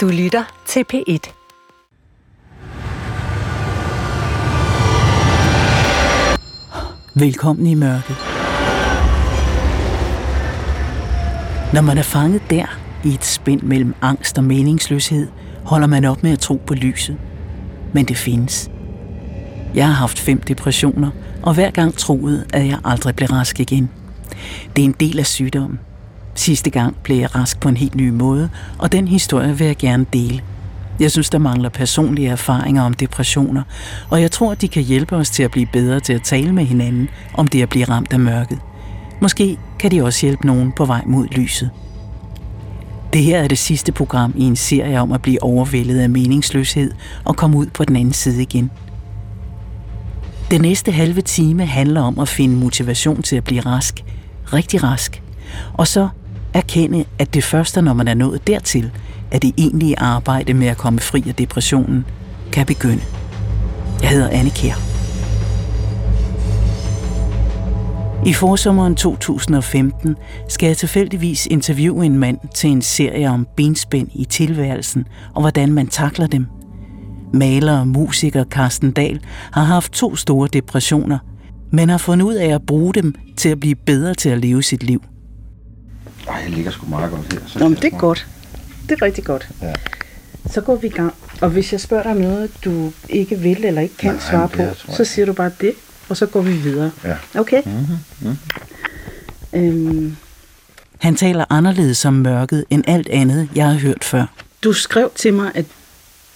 Du lytter til P1. Velkommen i mørket. Når man er fanget der, i et spænd mellem angst og meningsløshed, holder man op med at tro på lyset. Men det findes. Jeg har haft fem depressioner, og hver gang troede, at jeg aldrig blev rask igen. Det er en del af sygdommen. Sidste gang blev jeg rask på en helt ny måde, og den historie vil jeg gerne dele. Jeg synes, der mangler personlige erfaringer om depressioner, og jeg tror, de kan hjælpe os til at blive bedre til at tale med hinanden om det at blive ramt af mørket. Måske kan de også hjælpe nogen på vej mod lyset. Det her er det sidste program i en serie om at blive overvældet af meningsløshed og komme ud på den anden side igen. Den næste halve time handler om at finde motivation til at blive rask, rigtig rask, og så erkende, at det første, når man er nået dertil, at det egentlige arbejde med at komme fri af depressionen kan begynde. Jeg hedder Anne Kjær. I forsommeren 2015 skal jeg tilfældigvis interviewe en mand til en serie om benspænd i tilværelsen og hvordan man takler dem. Maler og musiker Carsten Dahl har haft to store depressioner, men har fundet ud af at bruge dem til at blive bedre til at leve sit liv. Ej, jeg ligger sgu meget godt her. Så Nå, men det er godt. Det er rigtig godt. Ja. Så går vi i gang. Og hvis jeg spørger dig om noget, du ikke vil eller ikke kan Nej, svare det på, så siger du bare det, og så går vi videre. Ja. Okay? Mm-hmm. Øhm, Han taler anderledes om mørket end alt andet, jeg har hørt før. du skrev til mig, at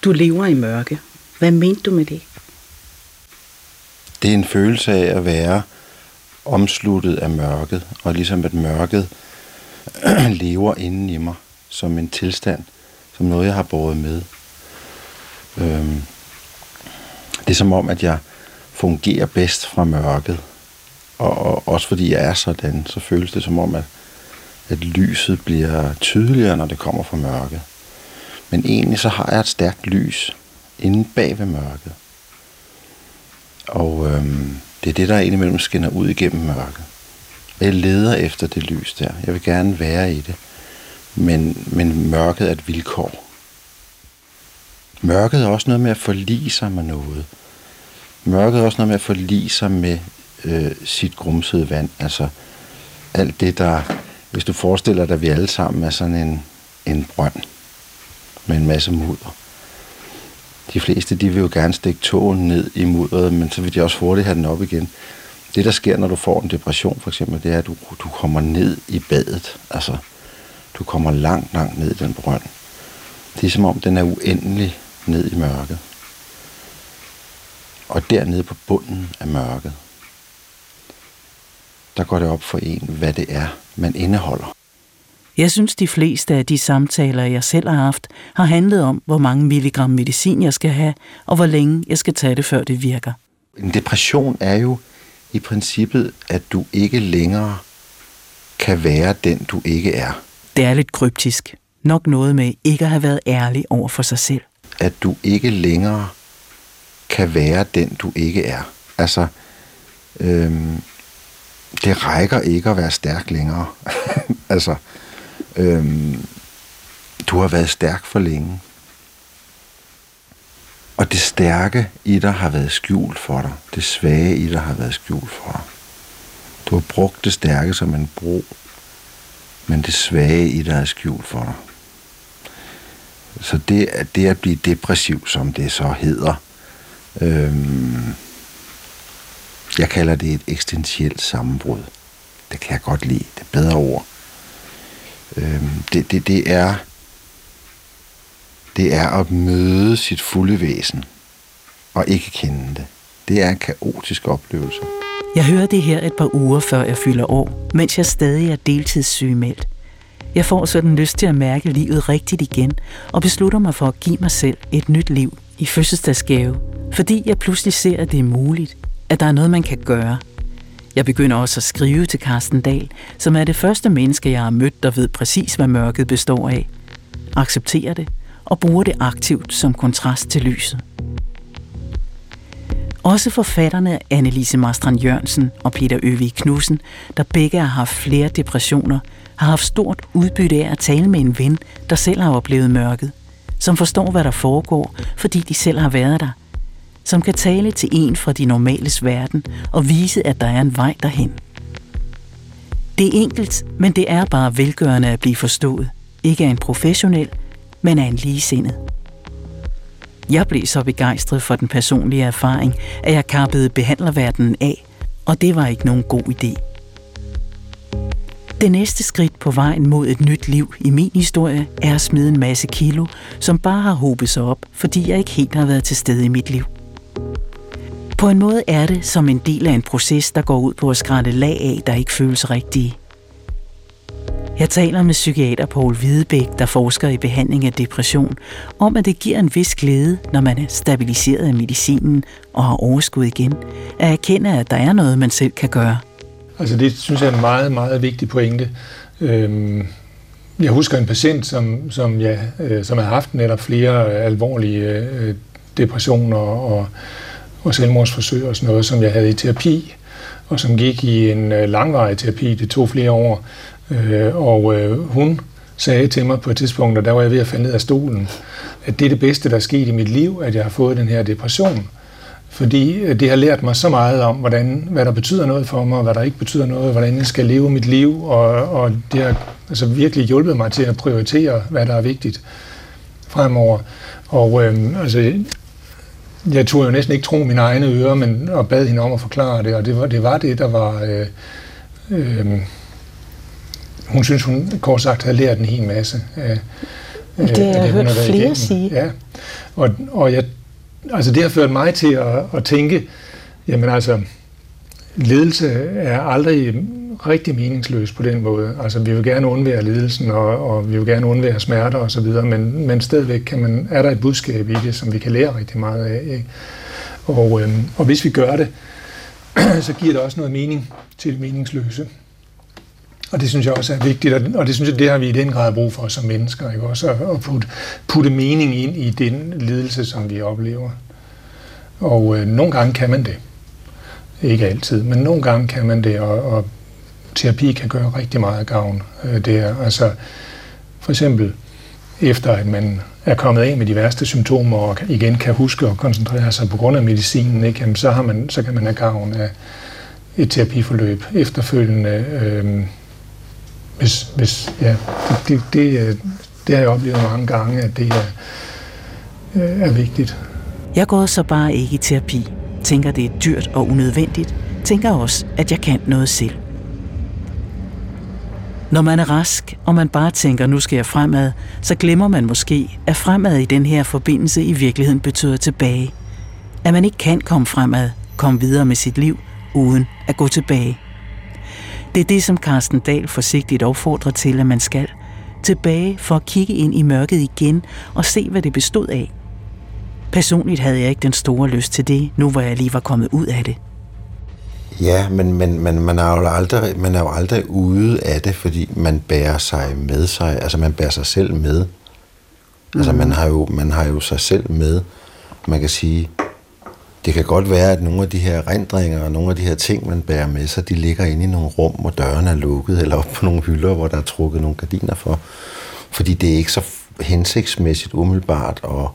du lever i mørke. Hvad mente du med det? Det er en følelse af at være omsluttet af mørket, og ligesom at mørket lever inden i mig som en tilstand, som noget, jeg har båret med. Øhm, det er som om, at jeg fungerer bedst fra mørket, og, og også fordi jeg er sådan, så føles det som om, at, at lyset bliver tydeligere, når det kommer fra mørket. Men egentlig så har jeg et stærkt lys inde bag ved mørket. Og øhm, det er det, der indimellem skinner ud igennem mørket. Jeg leder efter det lys der. Jeg vil gerne være i det. Men, men mørket er et vilkår. Mørket er også noget med at forlige sig med noget. Mørket er også noget med at forlige sig med øh, sit grumsede vand. Altså alt det, der... Hvis du forestiller dig, at vi alle sammen er sådan en, en brønd med en masse mudder. De fleste, de vil jo gerne stikke tåen ned i mudderet, men så vil de også hurtigt have den op igen. Det, der sker, når du får en depression, for eksempel, det er, at du, du kommer ned i badet. Altså, du kommer langt, langt ned i den brønd. Det er som om, den er uendelig ned i mørket. Og dernede på bunden af mørket, der går det op for en, hvad det er, man indeholder. Jeg synes, de fleste af de samtaler, jeg selv har haft, har handlet om, hvor mange milligram medicin jeg skal have, og hvor længe jeg skal tage det, før det virker. En depression er jo i princippet, at du ikke længere kan være den, du ikke er. Det er lidt kryptisk. Nok noget med ikke at have været ærlig over for sig selv. At du ikke længere kan være den, du ikke er. Altså, øhm, det rækker ikke at være stærk længere. altså, øhm, du har været stærk for længe. Og det stærke i dig har været skjult for dig. Det svage i dig har været skjult for dig. Du har brugt det stærke som en bro, men det svage i dig er skjult for dig. Så det, at det at blive depressiv, som det så hedder, øhm, jeg kalder det et eksistentielt sammenbrud. Det kan jeg godt lide. Det er bedre ord. Øhm, det, det, det er det er at møde sit fulde væsen og ikke kende det. Det er en kaotisk oplevelse. Jeg hører det her et par uger før jeg fylder år, mens jeg stadig er deltidssygemeldt. Jeg får sådan lyst til at mærke livet rigtigt igen, og beslutter mig for at give mig selv et nyt liv i fødselsdagsgave, fordi jeg pludselig ser, at det er muligt, at der er noget, man kan gøre. Jeg begynder også at skrive til Carsten Dahl, som er det første menneske, jeg har mødt, der ved præcis, hvad mørket består af. Accepterer det og bruger det aktivt som kontrast til lyset. Også forfatterne Annelise Marstrand Jørgensen og Peter Øvig Knudsen, der begge har haft flere depressioner, har haft stort udbytte af at tale med en ven, der selv har oplevet mørket, som forstår, hvad der foregår, fordi de selv har været der, som kan tale til en fra de normales verden og vise, at der er en vej derhen. Det er enkelt, men det er bare velgørende at blive forstået. Ikke af en professionel, men af en ligesindet. Jeg blev så begejstret for den personlige erfaring, at jeg kappede behandlerverdenen af, og det var ikke nogen god idé. Det næste skridt på vejen mod et nyt liv i min historie er at smide en masse kilo, som bare har hobet sig op, fordi jeg ikke helt har været til stede i mit liv. På en måde er det som en del af en proces, der går ud på at skrætte lag af, der ikke føles rigtige. Jeg taler med psykiater Paul Hvidebæk, der forsker i behandling af depression, om at det giver en vis glæde, når man er stabiliseret af medicinen og har overskud igen, at erkende, at der er noget, man selv kan gøre. Altså det synes jeg er en meget, meget vigtig pointe. Øhm, jeg husker en patient, som, som, ja, øh, som har haft netop flere alvorlige øh, depressioner og, og selvmordsforsøg og sådan noget, som jeg havde i terapi, og som gik i en øh, langvarig terapi. Det tog flere år. Øh, og øh, hun sagde til mig på et tidspunkt, og der var jeg ved at falde ned af stolen, at det er det bedste, der er sket i mit liv, at jeg har fået den her depression. Fordi øh, det har lært mig så meget om, hvordan, hvad der betyder noget for mig, og hvad der ikke betyder noget, hvordan jeg skal leve mit liv, og, og det har altså virkelig hjulpet mig til at prioritere, hvad der er vigtigt fremover. Og øhm, altså, jeg turde jo næsten ikke tro mine egne ører, men og bad hende om at forklare det, og det var det, var det der var... Øh, øh, hun synes, hun kort sagt havde lært en hel masse af, det har jeg hørt flere igennem. sige. Ja, og, og jeg, altså det har ført mig til at, at tænke, jamen altså, ledelse er aldrig rigtig meningsløs på den måde. Altså, vi vil gerne undvære ledelsen, og, og vi vil gerne undvære smerter og så videre, men, men stadigvæk kan man, er der et budskab i det, som vi kan lære rigtig meget af. Ikke? Og, øhm, og hvis vi gør det, så giver det også noget mening til det meningsløse. Og det synes jeg også er vigtigt, og det synes jeg, det har vi i den grad brug for som mennesker, ikke? også at putte, putte mening ind i den ledelse, som vi oplever. Og øh, nogle gange kan man det. Ikke altid, men nogle gange kan man det, og, og terapi kan gøre rigtig meget gavn øh, der. Altså, for eksempel efter at man er kommet af med de værste symptomer og igen kan huske at koncentrere sig på grund af medicinen, ikke? Jamen, så, har man, så kan man have gavn af et terapiforløb efterfølgende. Øh, hvis, hvis, ja, det, det, det, øh, det har jeg oplevet mange gange, at det er, øh, er vigtigt. Jeg går så bare ikke i terapi. Tænker, det er dyrt og unødvendigt. Tænker også, at jeg kan noget selv. Når man er rask, og man bare tænker, nu skal jeg fremad, så glemmer man måske, at fremad i den her forbindelse i virkeligheden betyder tilbage. At man ikke kan komme fremad, komme videre med sit liv, uden at gå tilbage. Det er det, som Carsten Dahl forsigtigt opfordrer til, at man skal. Tilbage for at kigge ind i mørket igen og se, hvad det bestod af. Personligt havde jeg ikke den store lyst til det, nu hvor jeg lige var kommet ud af det. Ja, men, men, men man, er jo aldrig, man er jo aldrig ude af det, fordi man bærer sig med sig. Altså man bærer sig selv med. Mm. Altså man har, jo, man har jo sig selv med. Man kan sige, det kan godt være, at nogle af de her rendringer og nogle af de her ting, man bærer med sig, de ligger inde i nogle rum, hvor dørene er lukket, eller op på nogle hylder, hvor der er trukket nogle gardiner for. Fordi det er ikke så hensigtsmæssigt umiddelbart at,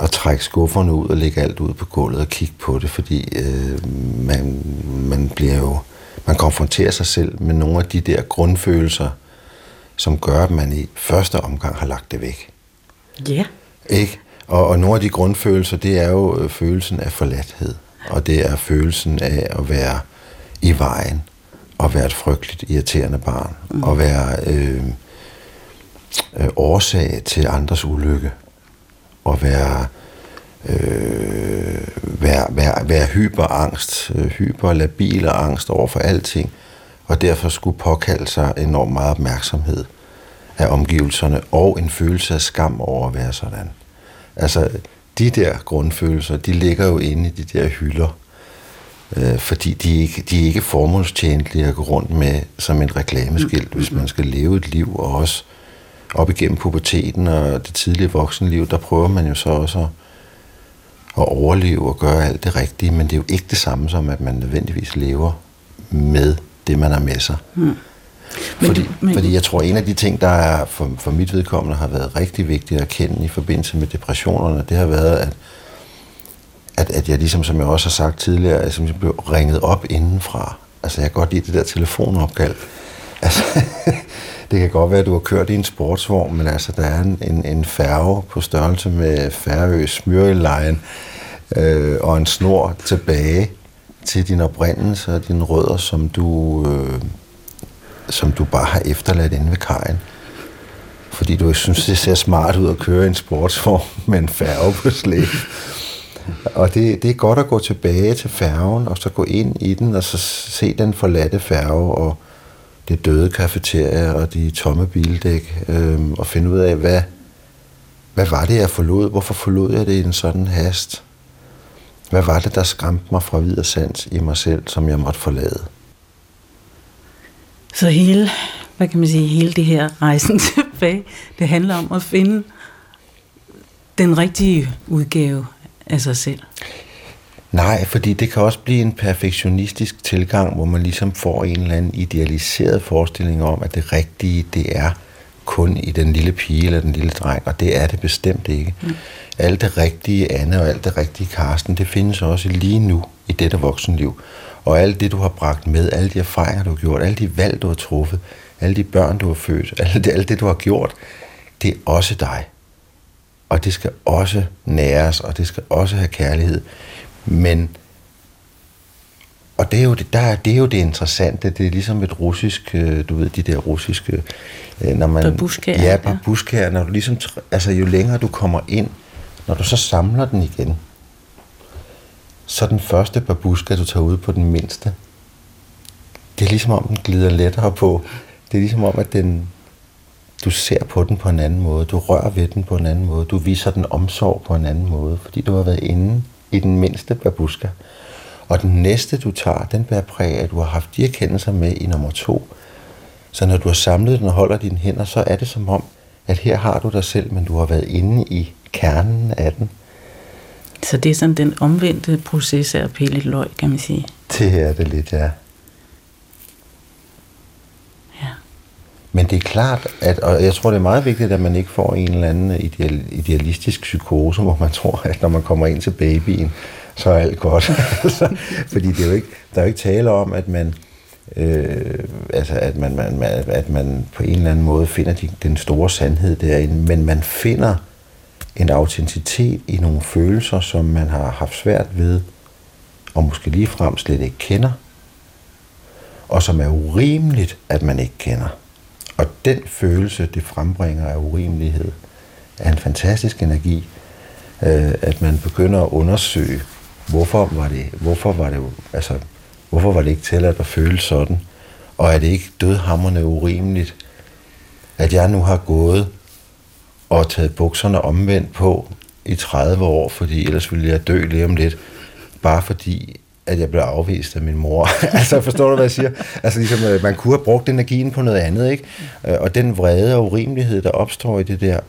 at trække skufferne ud og lægge alt ud på gulvet og kigge på det, fordi øh, man, man bliver jo, man konfronterer sig selv med nogle af de der grundfølelser, som gør, at man i første omgang har lagt det væk. Ja. Yeah. Ikke? Og, og nogle af de grundfølelser, det er jo øh, følelsen af forladthed, og det er følelsen af at være i vejen, og være et frygteligt irriterende barn, mm. og være øh, øh, årsag til andres ulykke, og være, øh, være, være, være hyperangst, øh, hyperlabil og angst over for alting, og derfor skulle påkalde sig enormt meget opmærksomhed af omgivelserne, og en følelse af skam over at være sådan. Altså, de der grundfølelser, de ligger jo inde i de der hylder, øh, fordi de ikke, de er ikke formålstjenlige at gå rundt med som en reklameskilt, hvis man skal leve et liv, og også op igennem puberteten og det tidlige voksenliv, der prøver man jo så også at, at overleve og gøre alt det rigtige, men det er jo ikke det samme som, at man nødvendigvis lever med det, man har med sig. Mm. Men fordi, men... fordi jeg tror, en af de ting, der er for, for mit vedkommende har været rigtig vigtigt at kende i forbindelse med depressionerne, det har været, at, at, at jeg ligesom, som jeg også har sagt tidligere, jeg blev ringet op indenfra. Altså, jeg kan godt lide det der telefonopkald. Altså, det kan godt være, at du har kørt i en sportsvogn, men altså, der er en, en, en færge på størrelse med Færø Smyrelejen øh, og en snor tilbage til din oprindelse og dine rødder, som du, øh, som du bare har efterladt inde ved kajen. Fordi du synes, det ser smart ud at køre i en sportsvogn med en færge på slæb. Og det, det er godt at gå tilbage til færgen, og så gå ind i den, og så se den forladte færge, og det døde kafeteria, og de tomme bildæk, øh, og finde ud af, hvad, hvad var det, jeg forlod? Hvorfor forlod jeg det i en sådan hast? Hvad var det, der skræmte mig fra videre sans i mig selv, som jeg måtte forlade? Så hele, hvad kan man sige, hele det her rejsen tilbage, det handler om at finde den rigtige udgave af sig selv. Nej, fordi det kan også blive en perfektionistisk tilgang, hvor man ligesom får en eller anden idealiseret forestilling om, at det rigtige, det er kun i den lille pige eller den lille dreng, og det er det bestemt ikke. Mm. Alt det rigtige Anne og alt det rigtige Karsten, det findes også lige nu i dette voksenliv. Og alt det, du har bragt med, alle de erfaringer, du har gjort, alle de valg, du har truffet, alle de børn, du har født, alt det, alt det du har gjort, det er også dig. Og det skal også næres, og det skal også have kærlighed. Men og det er, jo det, der, det er jo det interessante. Det er ligesom et russisk, øh, du ved, de der russiske... Øh, når man, babushkaer. Ja, babushkaer. Når du ligesom, altså jo længere du kommer ind, når du så samler den igen, så den første babuska, du tager ud på den mindste, det er ligesom om, den glider lettere på. Det er ligesom om, at den, du ser på den på en anden måde. Du rører ved den på en anden måde. Du viser den omsorg på en anden måde, fordi du har været inde i den mindste babuska. Og den næste, du tager, den bærer præg af, at du har haft de erkendelser med i nummer to. Så når du har samlet den og holder dine hænder, så er det som om, at her har du dig selv, men du har været inde i kernen af den. Så det er sådan den omvendte proces af at pille et løg, kan man sige. Det er det lidt, ja. Ja. Men det er klart, at, og jeg tror, det er meget vigtigt, at man ikke får en eller anden ideal, idealistisk psykose, hvor man tror, at når man kommer ind til babyen, så er alt godt. Fordi det er jo ikke, der er jo ikke tale om, at man, øh, altså at man, man, at man på en eller anden måde finder de, den store sandhed derinde, men man finder en autenticitet i nogle følelser, som man har haft svært ved, og måske ligefrem slet ikke kender, og som er urimeligt, at man ikke kender. Og den følelse, det frembringer af urimelighed, er en fantastisk energi, øh, at man begynder at undersøge, hvorfor var det, hvorfor var det, altså, hvorfor var det ikke tilladt at føle sådan? Og er det ikke dødhammerne urimeligt, at jeg nu har gået og taget bukserne omvendt på i 30 år, fordi ellers ville jeg dø lige om lidt, bare fordi at jeg blev afvist af min mor. altså, forstår du, hvad jeg siger? Altså, ligesom, øh, man kunne have brugt energien på noget andet, ikke? Øh, og den vrede og urimelighed, der opstår i det der,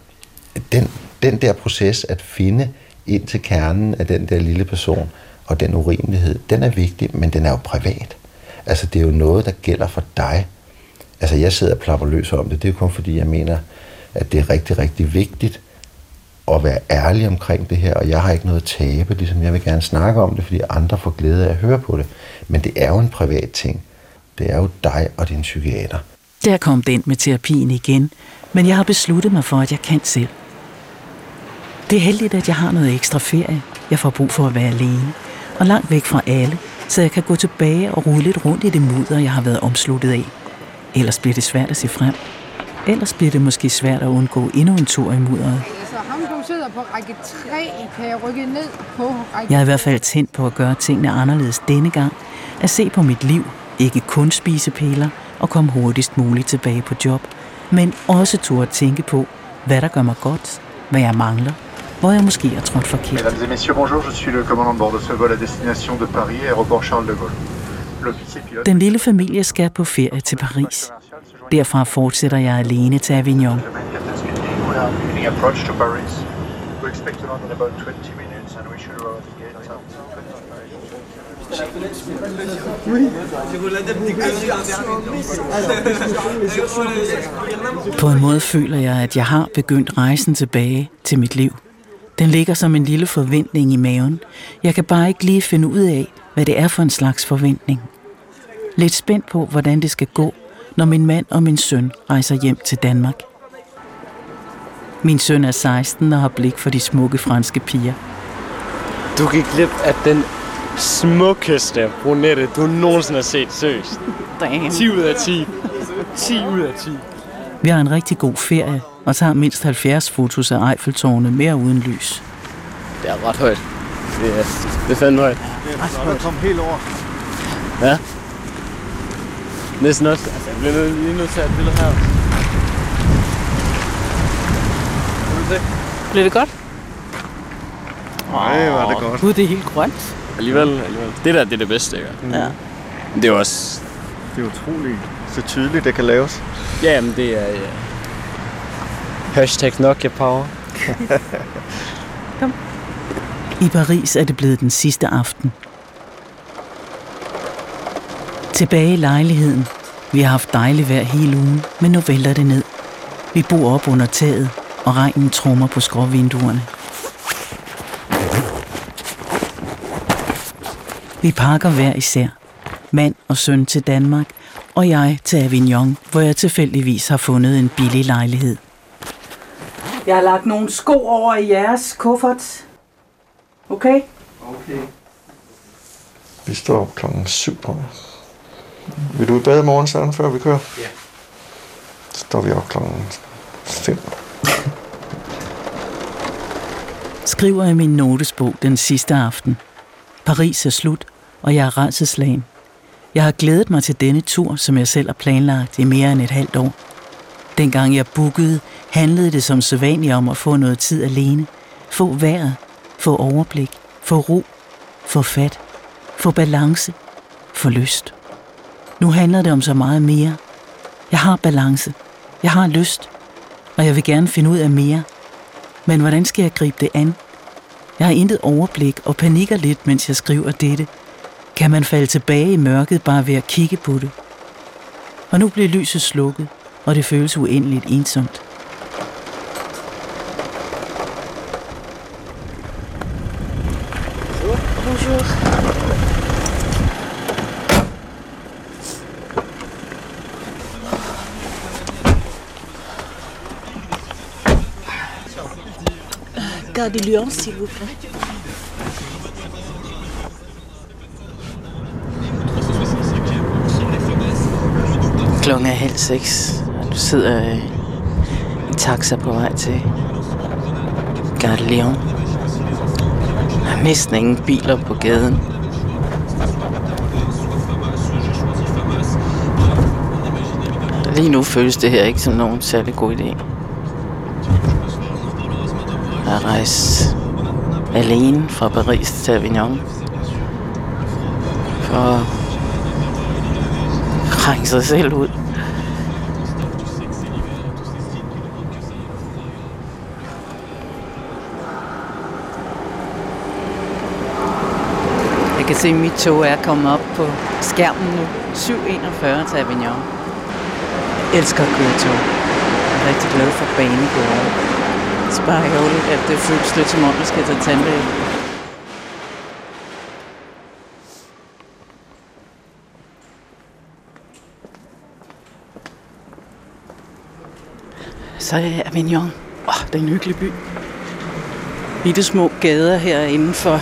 den, den der proces at finde ind til kernen af den der lille person, og den urimelighed, den er vigtig, men den er jo privat. Altså, det er jo noget, der gælder for dig. Altså, jeg sidder og plapper løs om det. Det er jo kun fordi, jeg mener, at det er rigtig, rigtig vigtigt at være ærlig omkring det her, og jeg har ikke noget at tabe, ligesom jeg vil gerne snakke om det, fordi andre får glæde af at høre på det. Men det er jo en privat ting. Det er jo dig og din psykiater. Der kom den med terapien igen, men jeg har besluttet mig for, at jeg kan selv. Det er heldigt, at jeg har noget ekstra ferie. Jeg får brug for at være alene, og langt væk fra alle, så jeg kan gå tilbage og rulle lidt rundt i det mudder, jeg har været omsluttet af. Ellers bliver det svært at se frem. Ellers bliver det måske svært at undgå endnu en tur i mudderet. Så ham, du sidder på række 3, kan jeg rykke ned på række Jeg er i hvert fald tændt på at gøre tingene anderledes denne gang. At se på mit liv, ikke kun spise piller og komme hurtigst muligt tilbage på job, men også turde at tænke på, hvad der gør mig godt, hvad jeg mangler, hvor jeg måske er trådt forkert. Mesdames et messieurs, bonjour, je suis le commandant de bord de ce vol à destination de Paris, aéroport Charles de Gaulle. Den lille familie skal på ferie til Paris. Derfra fortsætter jeg alene til Avignon. På en måde føler jeg, at jeg har begyndt rejsen tilbage til mit liv. Den ligger som en lille forventning i maven. Jeg kan bare ikke lige finde ud af, hvad det er for en slags forventning. Lidt spændt på, hvordan det skal gå, når min mand og min søn rejser hjem til Danmark. Min søn er 16 og har blik for de smukke franske piger. Du gik glip af den smukkeste brunette, du nogensinde har set. Seriøst. Damn. 10 ud af 10. 10 ud af 10. Vi har en rigtig god ferie og tager mindst 70 fotos af Eiffeltårnet mere uden lys. Det er ret højt. Det er, det er fandme højt. Jeg kom helt over. Ja. Næsten også. Altså, jeg bliver lige nødt til at billede her. Kan du se? Blev det godt? Nej, var det godt. Gud, det er helt grønt. Alligevel, alligevel. Det der, det er det bedste, ikke? Ja. Men det er også... Det er utroligt, så tydeligt det kan laves. Ja, men det er... Ja. Hashtag Nokia Power. I Paris er det blevet den sidste aften. Tilbage i lejligheden. Vi har haft dejligt vejr hele ugen, men nu vælter det ned. Vi bor op under taget, og regnen trummer på skråvinduerne. Vi pakker hver især. Mand og søn til Danmark, og jeg til Avignon, hvor jeg tilfældigvis har fundet en billig lejlighed. Jeg har lagt nogle sko over i jeres kuffert. Okay? Vi står op klokken 7 på. Vil du i bad i morgen, Søren, før vi kører? Ja. Så står vi op klokken 5. skriver i min notesbog den sidste aften. Paris er slut, og jeg er rædselslagen. Jeg har glædet mig til denne tur, som jeg selv har planlagt i mere end et halvt år. Dengang jeg bookede, handlede det som sædvanligt om at få noget tid alene. Få vejret, få overblik, få ro, få fat, få balance, få lyst. Nu handler det om så meget mere. Jeg har balance, jeg har lyst, og jeg vil gerne finde ud af mere. Men hvordan skal jeg gribe det an? Jeg har intet overblik og panikker lidt, mens jeg skriver dette. Kan man falde tilbage i mørket bare ved at kigge på det? Og nu bliver lyset slukket, og det føles uendeligt ensomt. Gare de Lyon, s'il vous plaît. Klokken er halv seks, og du sidder i en taxa på vej til Gare de Lyon. Der er næsten ingen biler på gaden. Lige nu føles det her ikke som nogen særlig god idé rejse alene fra Paris til Avignon. For at krænge sig selv ud. Jeg kan se, at mit tog er kommet op på skærmen nu. 7.41 til Avignon. Jeg elsker at køre tog. Jeg er rigtig glad for banegården. Det er bare ærgerligt, at det føles lidt som om, vi skal tage tandlæge. Så er Avignon. Åh, oh, det er en hyggelig by. Bitte små gader her inden for,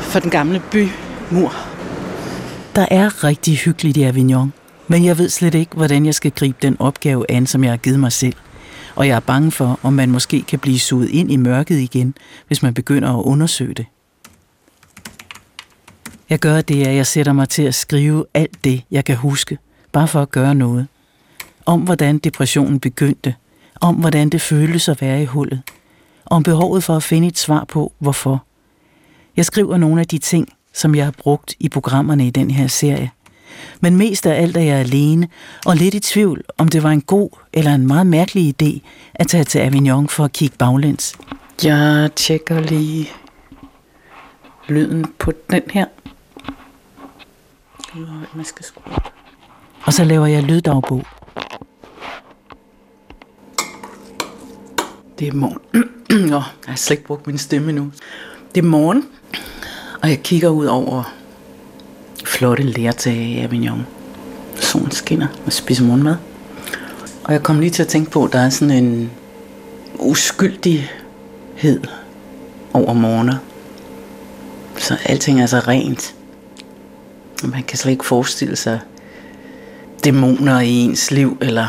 for den gamle bymur. Der er rigtig hyggeligt i Avignon, men jeg ved slet ikke, hvordan jeg skal gribe den opgave an, som jeg har givet mig selv. Og jeg er bange for, om man måske kan blive suget ind i mørket igen, hvis man begynder at undersøge det. Jeg gør det, at jeg sætter mig til at skrive alt det, jeg kan huske, bare for at gøre noget. Om hvordan depressionen begyndte, om hvordan det føltes at være i hullet, om behovet for at finde et svar på, hvorfor. Jeg skriver nogle af de ting, som jeg har brugt i programmerne i den her serie. Men mest af alt er jeg alene, og lidt i tvivl, om det var en god eller en meget mærkelig idé at tage til Avignon for at kigge baglæns. Jeg tjekker lige lyden på den her. Man skal skrue. Og så laver jeg lyddagbog. Det er morgen. Nå, jeg har slet ikke brugt min stemme nu. Det er morgen, og jeg kigger ud over flotte lærtage i Avignon. Solen skinner og spiser morgenmad. Og jeg kom lige til at tænke på, at der er sådan en uskyldighed over morgener. Så alting er så rent. Man kan slet ikke forestille sig dæmoner i ens liv eller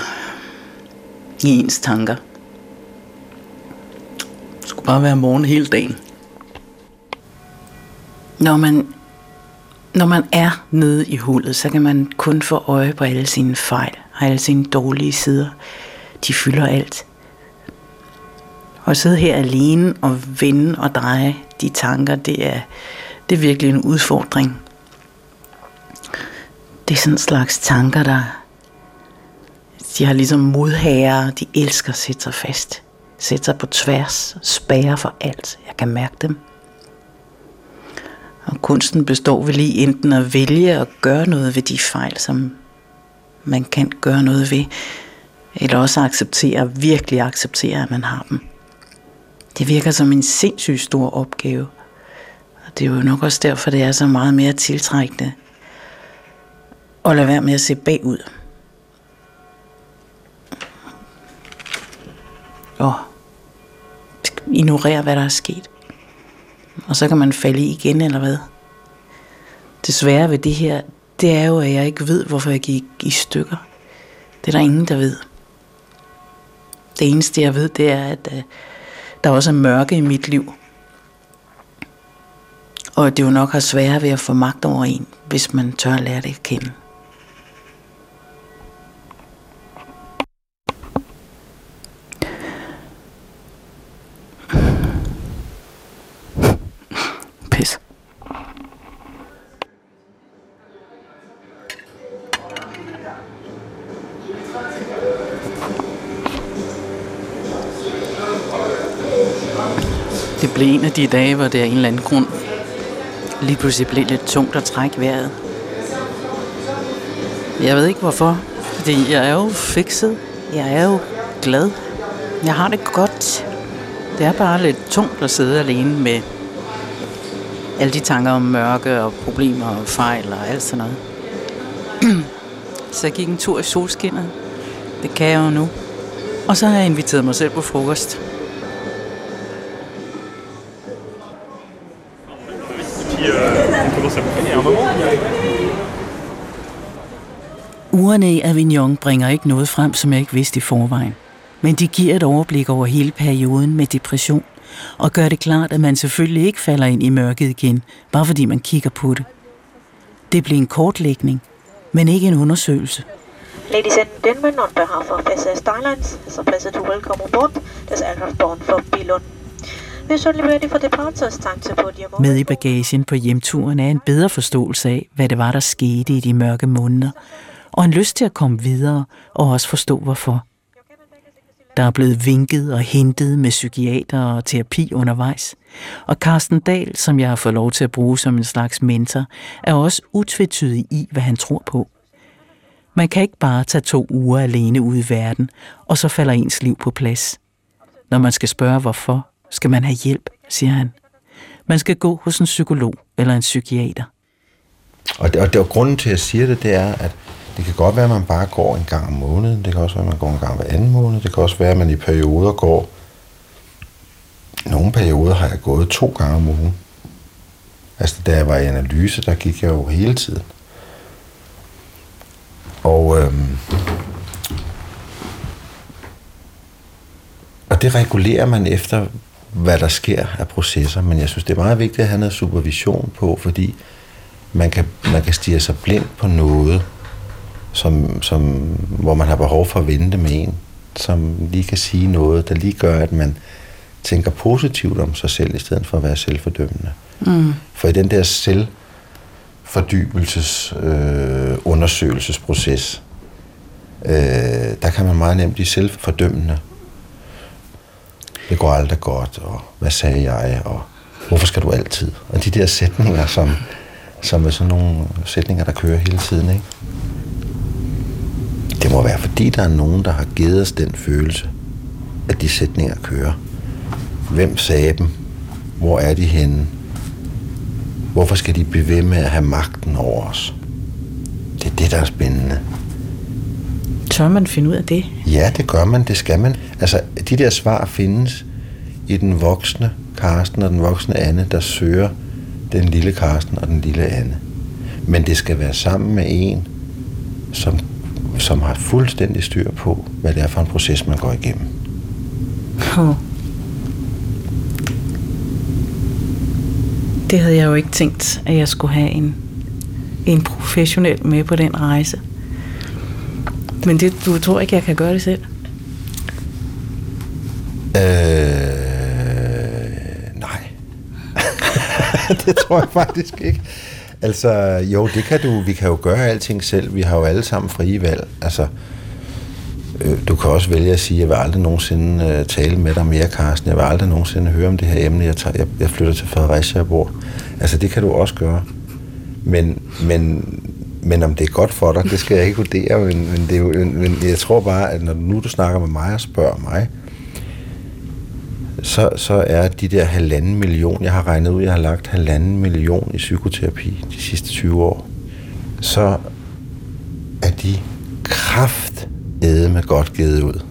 i ens tanker. Det skulle bare være morgen hele dagen. Når man, når man er nede i hullet, så kan man kun få øje på alle sine fejl og alle sine dårlige sider. De fylder alt. Og at sidde her alene og vende og dreje de tanker, det er, det er virkelig en udfordring. Det er sådan en slags tanker, der de har ligesom modhager, de elsker at sætte sig fast. Sætte sig på tværs, spære for alt. Jeg kan mærke dem. Og kunsten består vel i enten at vælge at gøre noget ved de fejl, som man kan gøre noget ved, eller også acceptere, virkelig acceptere, at man har dem. Det virker som en sindssygt stor opgave. Og det er jo nok også derfor, det er så meget mere tiltrækkende at lade være med at se bagud. Og ignorere, hvad der er sket. Og så kan man falde i igen, eller hvad? Desværre ved det her, det er jo, at jeg ikke ved, hvorfor jeg gik i stykker. Det er der ingen, der ved. Det eneste, jeg ved, det er, at uh, der også er mørke i mit liv. Og det er jo nok har sværere ved at få magt over en, hvis man tør at lære det at kende. Det blev en af de dage, hvor det af en eller anden grund lige pludselig blev lidt tungt at trække vejret. Jeg ved ikke hvorfor, fordi jeg er jo fikset. Jeg er jo glad. Jeg har det godt. Det er bare lidt tungt at sidde alene med alle de tanker om mørke og problemer og fejl og alt sådan noget. Så jeg gik en tur i solskinnet. Det kan jeg jo nu. Og så har jeg inviteret mig selv på frokost. Ugerne i Avignon bringer ikke noget frem, som jeg ikke vidste i forvejen. Men de giver et overblik over hele perioden med depression, og gør det klart, at man selvfølgelig ikke falder ind i mørket igen, bare fordi man kigger på det. Det bliver en kortlægning, men ikke en undersøgelse. Ladies and gentlemen, on behalf of SAS Airlines, it's a pleasure to welcome aboard this aircraft bound for Billund. Med i bagagen på hjemturen er en bedre forståelse af, hvad det var, der skete i de mørke måneder, og en lyst til at komme videre og også forstå hvorfor. Der er blevet vinket og hentet med psykiater og terapi undervejs. Og Carsten Dahl, som jeg har fået lov til at bruge som en slags mentor, er også utvetydig i, hvad han tror på. Man kan ikke bare tage to uger alene ud i verden, og så falder ens liv på plads. Når man skal spørge hvorfor, skal man have hjælp, siger han. Man skal gå hos en psykolog eller en psykiater. Og, det, og, det, og grunden til, at jeg siger det, det er, at det kan godt være, at man bare går en gang om måneden. Det kan også være, at man går en gang hver anden måned. Det kan også være, at man i perioder går... Nogle perioder har jeg gået to gange om ugen. Altså, da jeg var i analyse, der gik jeg jo hele tiden. Og, øhm, og det regulerer man efter, hvad der sker af processer. Men jeg synes, det er meget vigtigt at have noget supervision på, fordi man kan, man kan stige sig blind på noget, som, som, hvor man har behov for at vente med en, som lige kan sige noget, der lige gør, at man tænker positivt om sig selv, i stedet for at være selvfordømmende. Mm. For i den der selvfordybelses øh, undersøgelsesproces, øh, der kan man meget nemt blive selvfordømmende. det går aldrig godt, og hvad sagde jeg, og hvorfor skal du altid? Og de der sætninger, som, som er sådan nogle sætninger, der kører hele tiden, ikke? Det må være, fordi der er nogen, der har givet os den følelse, at de sætninger kører. Hvem sagde dem? Hvor er de henne? Hvorfor skal de blive ved med at have magten over os? Det er det, der er spændende. Tør man finde ud af det? Ja, det gør man, det skal man. Altså, de der svar findes i den voksne Karsten og den voksne Anne, der søger den lille Karsten og den lille Anne. Men det skal være sammen med en, som, som har fuldstændig styr på, hvad det er for en proces, man går igennem. Oh. Det havde jeg jo ikke tænkt, at jeg skulle have en, en professionel med på den rejse. Men det, du tror ikke, jeg kan gøre det selv? Øh, nej. det tror jeg faktisk ikke. Altså, jo, det kan du. Vi kan jo gøre alting selv. Vi har jo alle sammen frie valg. Altså, øh, du kan også vælge at sige, at jeg vil aldrig nogensinde øh, tale med dig mere, Carsten. Jeg vil aldrig nogensinde høre om det her emne. Jeg, tager, jeg, jeg flytter til Fredericia og bor. Altså, det kan du også gøre. Men, men, men om det er godt for dig, det skal jeg ikke vurdere. Men, men, det er jo, men jeg tror bare, at når nu du snakker med mig og spørger mig, så, så er de der halvanden million, jeg har regnet ud, jeg har lagt halvanden million i psykoterapi de sidste 20 år, så er de kraft med godt givet ud.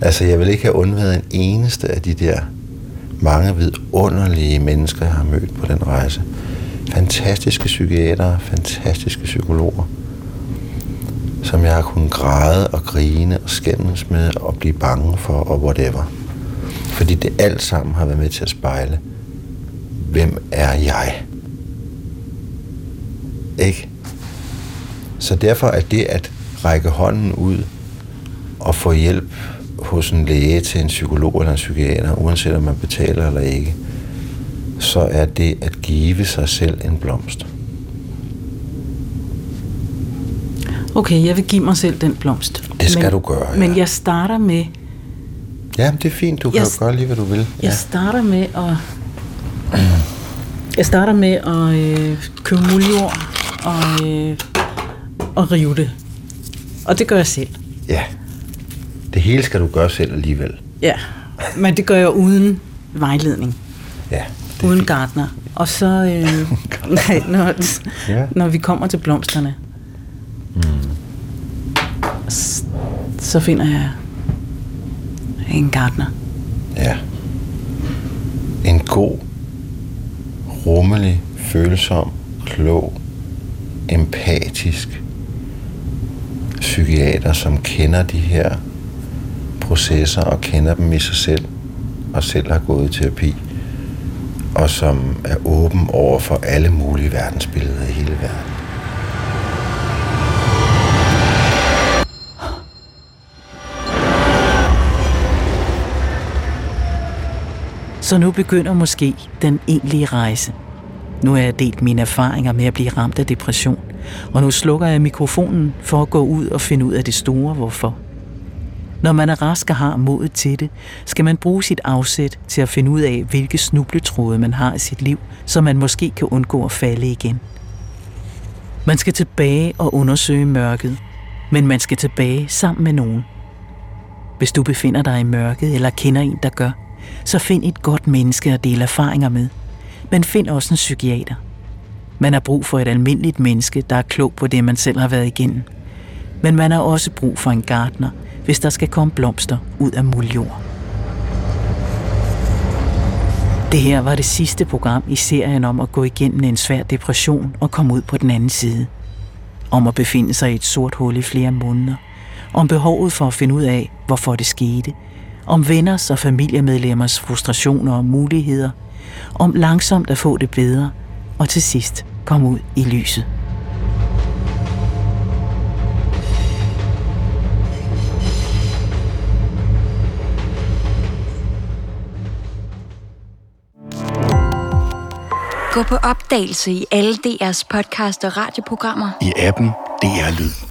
Altså, jeg vil ikke have undværet en eneste af de der mange vidunderlige mennesker, jeg har mødt på den rejse. Fantastiske psykiatere, fantastiske psykologer, som jeg har kunnet græde og grine og skændes med og blive bange for og whatever. Fordi det alt sammen har været med til at spejle, hvem er jeg? Ikke? Så derfor er det at række hånden ud og få hjælp hos en læge til en psykolog eller en psykiater, uanset om man betaler eller ikke, så er det at give sig selv en blomst. Okay, jeg vil give mig selv den blomst. Det skal men, du gøre, ja. Men jeg starter med... Ja, det er fint. Du kan Jeg- jo gøre lige, hvad du vil. Jeg Ja. starter med at... Jeg starter med at øh, købe muljord og, øh, og rive det. Og det gør jeg selv. ja. Det hele skal du gøre selv alligevel. Ja, men det gør jeg uden vejledning. Ja. Uden gartner. Og så, øh, nej, når, Ja. når vi kommer til blomsterne, Mm. så finder jeg en gartner. Ja. En god, rummelig, følsom, klog, empatisk psykiater, som kender de her processer og kender dem i sig selv, og selv har gået i terapi, og som er åben over for alle mulige verdensbilleder i hele verden. Så nu begynder måske den egentlige rejse. Nu har jeg delt mine erfaringer med at blive ramt af depression, og nu slukker jeg mikrofonen for at gå ud og finde ud af det store hvorfor. Når man er rask og har modet til det, skal man bruge sit afsæt til at finde ud af, hvilke snubletråde man har i sit liv, så man måske kan undgå at falde igen. Man skal tilbage og undersøge mørket, men man skal tilbage sammen med nogen. Hvis du befinder dig i mørket eller kender en, der gør, så find et godt menneske at dele erfaringer med. Men find også en psykiater. Man har brug for et almindeligt menneske, der er klog på det, man selv har været igennem. Men man har også brug for en gartner, hvis der skal komme blomster ud af muljord. Det her var det sidste program i serien om at gå igennem en svær depression og komme ud på den anden side. Om at befinde sig i et sort hul i flere måneder. Om behovet for at finde ud af, hvorfor det skete. Om venners og familiemedlemmers frustrationer og muligheder. Om langsomt at få det bedre. Og til sidst komme ud i lyset. Gå på opdagelse i alle DR's podcast og radioprogrammer. I appen DR Lyd.